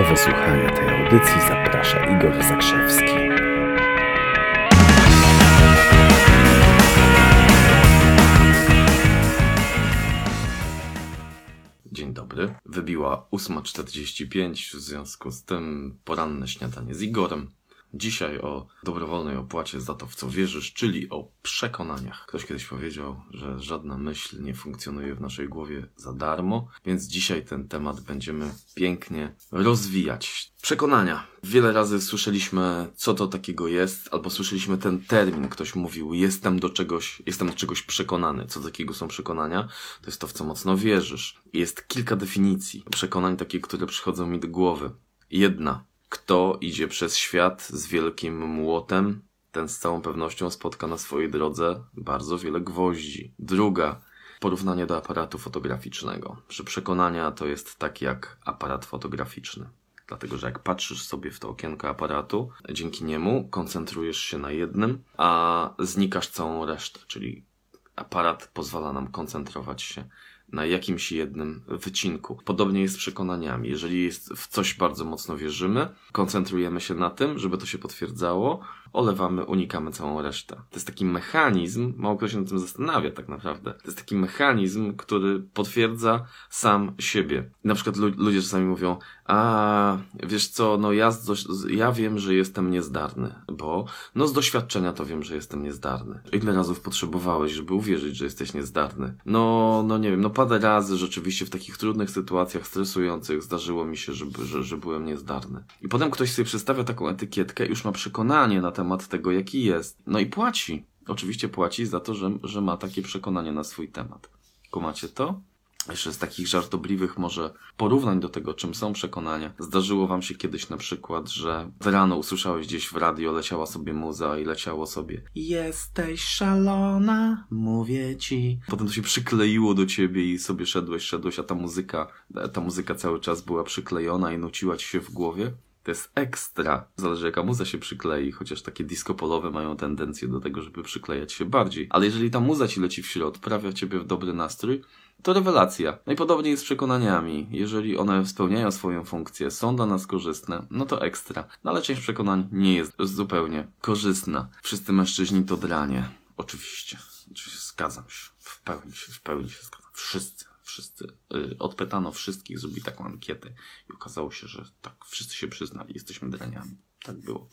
Do wysłuchania tej audycji zaprasza Igor Zakrzewski. Dzień dobry. Wybiła 8.45, w związku z tym poranne śniadanie z Igorem. Dzisiaj o dobrowolnej opłacie za to, w co wierzysz, czyli o przekonaniach. Ktoś kiedyś powiedział, że żadna myśl nie funkcjonuje w naszej głowie za darmo, więc dzisiaj ten temat będziemy pięknie rozwijać. Przekonania. Wiele razy słyszeliśmy, co to takiego jest, albo słyszeliśmy ten termin. Ktoś mówił, jestem do czegoś, jestem do czegoś przekonany. Co takiego są przekonania? To jest to, w co mocno wierzysz. Jest kilka definicji przekonań, takie, które przychodzą mi do głowy. Jedna kto idzie przez świat z wielkim młotem, ten z całą pewnością spotka na swojej drodze bardzo wiele gwoździ. Druga, porównanie do aparatu fotograficznego. Że przekonania to jest tak jak aparat fotograficzny. Dlatego, że jak patrzysz sobie w to okienko aparatu, dzięki niemu koncentrujesz się na jednym, a znikasz całą resztę, czyli aparat pozwala nam koncentrować się na jakimś jednym wycinku. Podobnie jest z przekonaniami. Jeżeli jest w coś bardzo mocno wierzymy, koncentrujemy się na tym, żeby to się potwierdzało, olewamy, unikamy całą resztę. To jest taki mechanizm, mało kto się nad tym zastanawia tak naprawdę. To jest taki mechanizm, który potwierdza sam siebie. Na przykład ludzie czasami mówią, a wiesz co, no ja, ja wiem, że jestem niezdarny, bo no z doświadczenia to wiem, że jestem niezdarny. Ile razów potrzebowałeś, żeby uwierzyć, że jesteś niezdarny? No, no nie wiem, no parę razy rzeczywiście w takich trudnych sytuacjach, stresujących zdarzyło mi się, żeby, że, że byłem niezdarny. I potem ktoś sobie przedstawia taką etykietkę już ma przekonanie na temat tego, jaki jest. No i płaci. Oczywiście płaci za to, że, że ma takie przekonanie na swój temat. Kumacie to? Jeszcze z takich żartobliwych może porównań do tego, czym są przekonania. Zdarzyło wam się kiedyś na przykład, że rano usłyszałeś gdzieś w radio, leciała sobie muza i leciało sobie Jesteś szalona, mówię ci. Potem to się przykleiło do ciebie i sobie szedłeś, szedłeś, a ta muzyka, ta muzyka cały czas była przyklejona i nuciła ci się w głowie. To jest ekstra. Zależy jaka muza się przyklei, chociaż takie disco polowe mają tendencję do tego, żeby przyklejać się bardziej. Ale jeżeli ta muza ci leci w środ, prawia ciebie w dobry nastrój, to rewelacja. Najpodobniej z przekonaniami. Jeżeli one spełniają swoją funkcję, są dla nas korzystne, no to ekstra. No ale część przekonań nie jest zupełnie korzystna. Wszyscy mężczyźni to dranie. Oczywiście. Oczywiście zgadzam się. W pełni się, w pełni się zgadzam. Wszyscy wszyscy, y, odpytano wszystkich, zrobili taką ankietę i okazało się, że tak, wszyscy się przyznali, jesteśmy draniami. Tak było.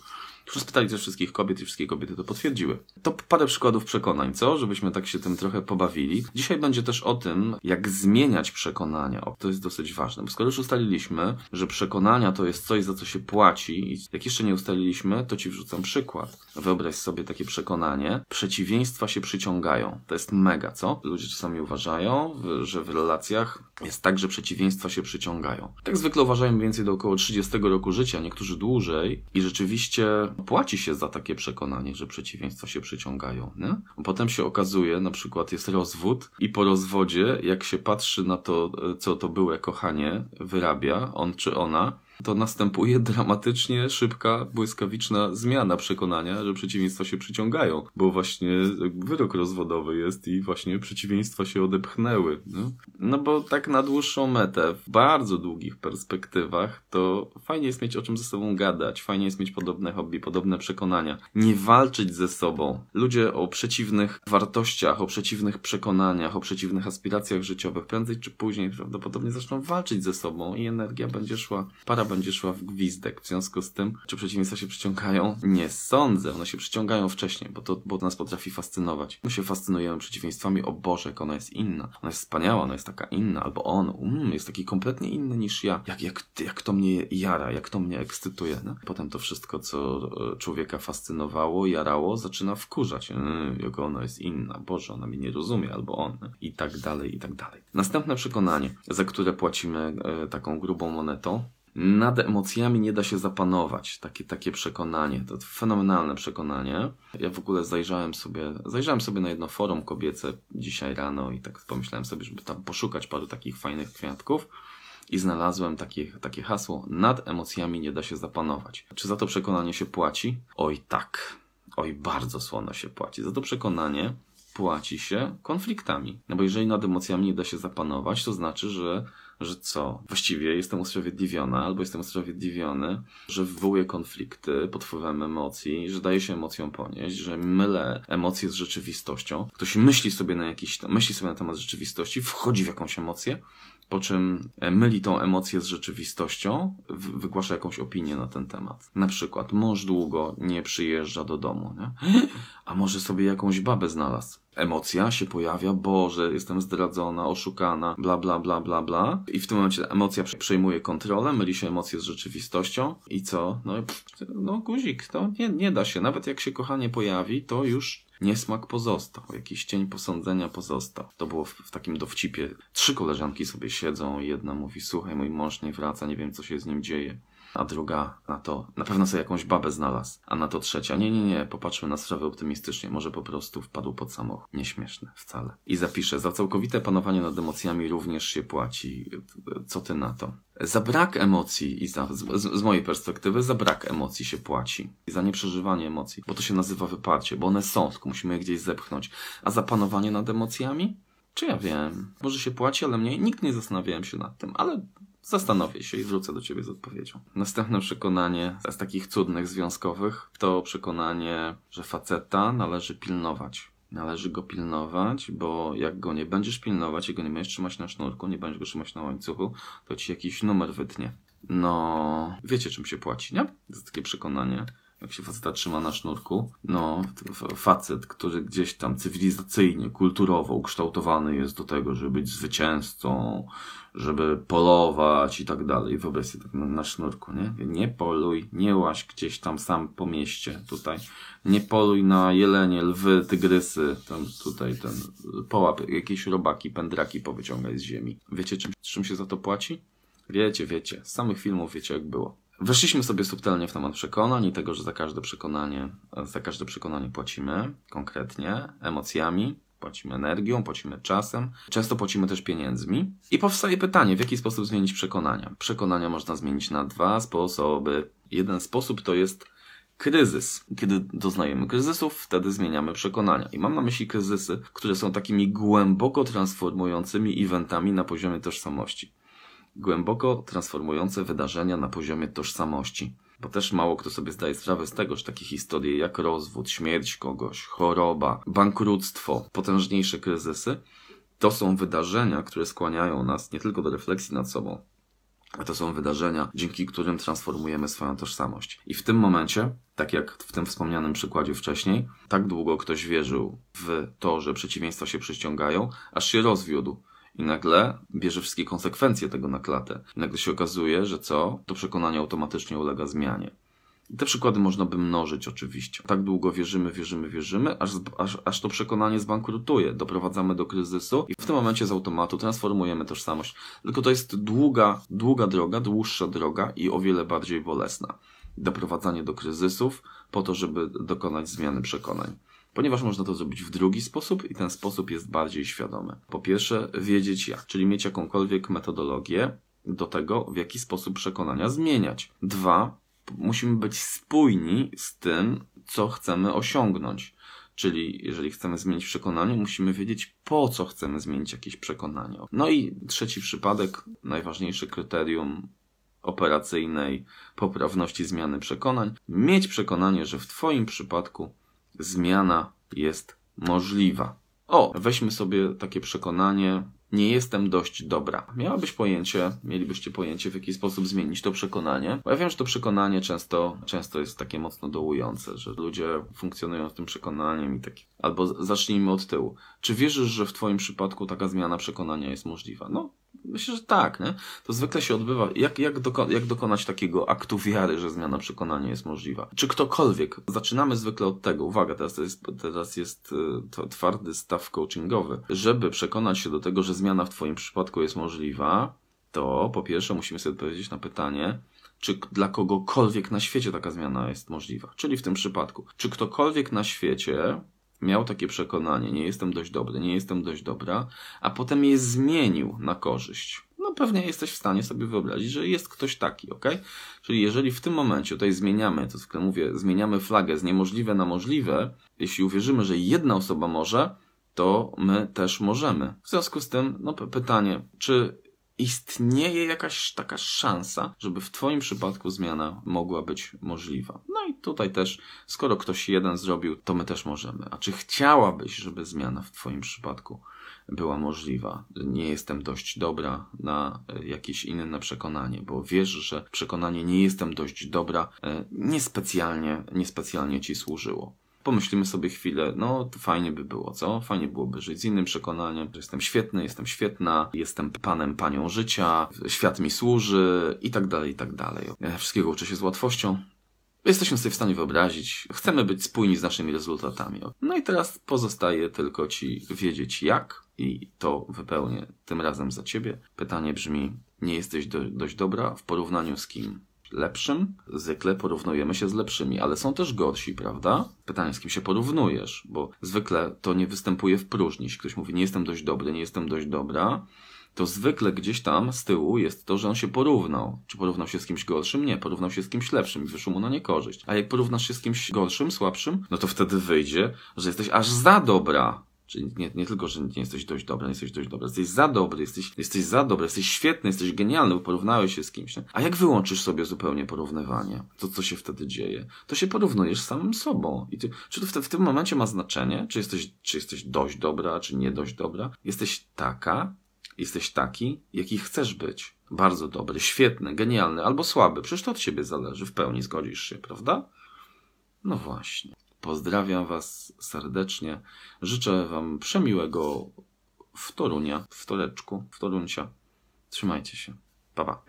Spytali też wszystkich kobiet i wszystkie kobiety to potwierdziły. To parę przykładów przekonań, co? Żebyśmy tak się tym trochę pobawili. Dzisiaj będzie też o tym, jak zmieniać przekonania. O, to jest dosyć ważne, bo skoro już ustaliliśmy, że przekonania to jest coś, za co się płaci i jak jeszcze nie ustaliliśmy, to ci wrzucam przykład. Wyobraź sobie takie przekonanie. Przeciwieństwa się przyciągają. To jest mega, co? Ludzie czasami uważają, że w relacjach jest tak, że przeciwieństwa się przyciągają. Tak zwykle uważają więcej do około 30 roku życia, niektórzy dłużej i rzeczywiście płaci się za takie przekonanie, że przeciwieństwa się przyciągają. Nie? Potem się okazuje, na przykład jest rozwód i po rozwodzie, jak się patrzy na to, co to byłe kochanie wyrabia, on czy ona, to następuje dramatycznie szybka, błyskawiczna zmiana przekonania, że przeciwieństwa się przyciągają, bo właśnie wyrok rozwodowy jest i właśnie przeciwieństwa się odepchnęły. No, no bo tak na dłuższą metę, w bardzo długich perspektywach, to fajnie jest mieć o czym ze sobą gadać, fajnie jest mieć podobne hobby, podobne przekonania. Nie walczyć ze sobą. Ludzie o przeciwnych wartościach, o przeciwnych przekonaniach, o przeciwnych aspiracjach życiowych, prędzej czy później prawdopodobnie zaczną walczyć ze sobą i energia będzie szła para będzie szła w gwizdek. W związku z tym, czy przeciwieństwa się przyciągają? Nie sądzę. One się przyciągają wcześniej, bo to, bo nas potrafi fascynować. My się fascynujemy przeciwieństwami. O Boże, jak ona jest inna. Ona jest wspaniała, ona jest taka inna. Albo on um, jest taki kompletnie inny niż ja. Jak, jak, jak to mnie jara, jak to mnie ekscytuje. No? Potem to wszystko, co e, człowieka fascynowało, jarało, zaczyna wkurzać. Yy, jak ona jest inna. Boże, ona mnie nie rozumie. Albo on. I tak dalej, i tak dalej. Następne przekonanie, za które płacimy e, taką grubą monetą, nad emocjami nie da się zapanować. Takie, takie przekonanie. To fenomenalne przekonanie. Ja w ogóle zajrzałem sobie, zajrzałem sobie na jedno forum kobiece dzisiaj rano i tak pomyślałem sobie, żeby tam poszukać paru takich fajnych kwiatków. I znalazłem takie, takie hasło: Nad emocjami nie da się zapanować. Czy za to przekonanie się płaci? Oj, tak. Oj, bardzo słono się płaci. Za to przekonanie płaci się konfliktami. No bo jeżeli nad emocjami nie da się zapanować, to znaczy, że że co? Właściwie jestem usprawiedliwiona, albo jestem usprawiedliwiony, że wywołuję konflikty pod wpływem emocji, że daje się emocjom ponieść, że mylę emocje z rzeczywistością. Ktoś myśli sobie na jakiś, myśli sobie na temat rzeczywistości, wchodzi w jakąś emocję, po czym e, myli tą emocję z rzeczywistością, wygłasza jakąś opinię na ten temat. Na przykład, mąż długo nie przyjeżdża do domu, nie? A może sobie jakąś babę znalazł. Emocja się pojawia, Boże, jestem zdradzona, oszukana, bla, bla, bla, bla, bla. I w tym momencie emocja prze- przejmuje kontrolę, myli się emocje z rzeczywistością. I co? No, pff, no guzik, to nie, nie da się. Nawet jak się kochanie pojawi, to już niesmak pozostał, jakiś cień posądzenia pozostał. To było w, w takim dowcipie. Trzy koleżanki sobie siedzą, jedna mówi, słuchaj, mój mąż nie wraca, nie wiem co się z nim dzieje. A druga na to, na pewno sobie jakąś babę znalazł. A na to trzecia, nie, nie, nie, popatrzmy na sprawę optymistycznie, może po prostu wpadł pod samochód. Nieśmieszne, wcale. I zapiszę, za całkowite panowanie nad emocjami również się płaci. Co ty na to? Za brak emocji, i za, z, z mojej perspektywy, za brak emocji się płaci. I za nieprzeżywanie emocji, bo to się nazywa wyparcie, bo one są, tylko musimy je gdzieś zepchnąć. A za panowanie nad emocjami? Czy ja wiem? Może się płaci, ale mnie nikt nie zastanawiałem się nad tym, ale zastanowię się i wrócę do ciebie z odpowiedzią. Następne przekonanie z takich cudnych związkowych to przekonanie, że faceta należy pilnować. Należy go pilnować, bo jak go nie będziesz pilnować i go nie będziesz trzymać na sznurku, nie będziesz go trzymać na łańcuchu, to ci jakiś numer wytnie. No, wiecie czym się płaci, nie? To takie przekonanie jak się faceta trzyma na sznurku, no, facet, który gdzieś tam cywilizacyjnie, kulturowo ukształtowany jest do tego, żeby być zwycięzcą, żeby polować i tak dalej. Wyobraź sobie tak na, na sznurku, nie? Nie poluj, nie łaź gdzieś tam sam po mieście, tutaj. Nie poluj na jelenie, lwy, tygrysy, tam tutaj ten, połap jakieś robaki, pędraki powyciągaj z ziemi. Wiecie czym, czym się za to płaci? Wiecie, wiecie. Z samych filmów wiecie jak było. Weszliśmy sobie subtelnie w temat przekonań i tego, że za każde przekonanie, za każde przekonanie płacimy konkretnie emocjami, płacimy energią, płacimy czasem, często płacimy też pieniędzmi. I powstaje pytanie, w jaki sposób zmienić przekonania? Przekonania można zmienić na dwa sposoby. Jeden sposób to jest kryzys. Kiedy doznajemy kryzysów, wtedy zmieniamy przekonania. I mam na myśli kryzysy, które są takimi głęboko transformującymi eventami na poziomie tożsamości głęboko transformujące wydarzenia na poziomie tożsamości. Bo też mało kto sobie zdaje sprawę z tego, że takie historie jak rozwód, śmierć kogoś, choroba, bankructwo, potężniejsze kryzysy, to są wydarzenia, które skłaniają nas nie tylko do refleksji nad sobą, a to są wydarzenia, dzięki którym transformujemy swoją tożsamość. I w tym momencie, tak jak w tym wspomnianym przykładzie wcześniej, tak długo ktoś wierzył w to, że przeciwieństwa się przyciągają, aż się rozwiódł. I nagle bierze wszystkie konsekwencje tego na klatę. I nagle się okazuje, że co? To przekonanie automatycznie ulega zmianie. I te przykłady można by mnożyć oczywiście. Tak długo wierzymy, wierzymy, wierzymy, aż, aż, aż to przekonanie zbankrutuje. Doprowadzamy do kryzysu i w tym momencie z automatu transformujemy tożsamość. Tylko to jest długa, długa droga, dłuższa droga i o wiele bardziej bolesna. Doprowadzanie do kryzysów po to, żeby dokonać zmiany przekonań ponieważ można to zrobić w drugi sposób i ten sposób jest bardziej świadomy. Po pierwsze, wiedzieć jak, czyli mieć jakąkolwiek metodologię do tego, w jaki sposób przekonania zmieniać. Dwa, musimy być spójni z tym, co chcemy osiągnąć. Czyli jeżeli chcemy zmienić przekonanie, musimy wiedzieć, po co chcemy zmienić jakieś przekonanie. No i trzeci przypadek, najważniejsze kryterium operacyjnej poprawności zmiany przekonań. Mieć przekonanie, że w Twoim przypadku zmiana jest możliwa. O, weźmy sobie takie przekonanie, nie jestem dość dobra. Miałabyś pojęcie, mielibyście pojęcie, w jaki sposób zmienić to przekonanie. Bo ja wiem, że to przekonanie często, często jest takie mocno dołujące, że ludzie funkcjonują z tym przekonaniem i takie. Albo zacznijmy od tyłu. Czy wierzysz, że w Twoim przypadku taka zmiana przekonania jest możliwa? No, myślę, że tak, nie? To zwykle się odbywa. Jak, jak, doko jak dokonać takiego aktu wiary, że zmiana przekonania jest możliwa? Czy ktokolwiek? Zaczynamy zwykle od tego. Uwaga, teraz jest, teraz jest y, to twardy staw coachingowy. Żeby przekonać się do tego, że zmiana w Twoim przypadku jest możliwa, to po pierwsze musimy sobie odpowiedzieć na pytanie, czy dla kogokolwiek na świecie taka zmiana jest możliwa. Czyli w tym przypadku, czy ktokolwiek na świecie miał takie przekonanie, nie jestem dość dobry, nie jestem dość dobra, a potem je zmienił na korzyść. No pewnie jesteś w stanie sobie wyobrazić, że jest ktoś taki, ok? Czyli jeżeli w tym momencie tutaj zmieniamy, to zwykle mówię, zmieniamy flagę z niemożliwe na możliwe, jeśli uwierzymy, że jedna osoba może, to my też możemy. W związku z tym, no pytanie, czy istnieje jakaś taka szansa, żeby w Twoim przypadku zmiana mogła być możliwa. No i tutaj też, skoro ktoś jeden zrobił, to my też możemy. A czy chciałabyś, żeby zmiana w Twoim przypadku była możliwa? Nie jestem dość dobra na e, jakieś inne przekonanie, bo wiesz, że przekonanie nie jestem dość dobra e, niespecjalnie, niespecjalnie Ci służyło pomyślimy sobie chwilę, no to fajnie by było, co? Fajnie byłoby żyć z innym przekonaniem, że jestem świetny, jestem świetna, jestem panem, panią życia, świat mi służy i tak dalej, i tak dalej. Ja wszystkiego uczę się z łatwością. Jesteśmy sobie w stanie wyobrazić, chcemy być spójni z naszymi rezultatami. No i teraz pozostaje tylko ci wiedzieć jak i to wypełnię tym razem za ciebie. Pytanie brzmi, nie jesteś do, dość dobra w porównaniu z kim? Lepszym, zwykle porównujemy się z lepszymi, ale są też gorsi, prawda? Pytanie, z kim się porównujesz, bo zwykle to nie występuje w próżni. Jeśli ktoś mówi, nie jestem dość dobry, nie jestem dość dobra, to zwykle gdzieś tam z tyłu jest to, że on się porównał. Czy porównał się z kimś gorszym? Nie, porównał się z kimś lepszym i wyszło mu na niekorzyść. A jak porównasz się z kimś gorszym, słabszym, no to wtedy wyjdzie, że jesteś aż za dobra. Czyli nie, nie tylko, że nie jesteś dość dobry, nie jesteś dość dobry, jesteś za dobry, jesteś, jesteś za dobry, jesteś świetny, jesteś genialny, bo porównałeś się z kimś. Nie? A jak wyłączysz sobie zupełnie porównywanie, to co się wtedy dzieje? To się porównujesz z samym sobą. I ty, czy to w, w tym momencie ma znaczenie, czy jesteś, czy jesteś dość dobra, czy nie dość dobra? Jesteś taka, jesteś taki, jaki chcesz być. Bardzo dobry, świetny, genialny albo słaby. Przecież to od ciebie zależy, w pełni zgodzisz się, prawda? No właśnie. Pozdrawiam Was serdecznie. Życzę Wam przemiłego wtorunia, wtoreczku, wtoruncia. Trzymajcie się. Pa, pa.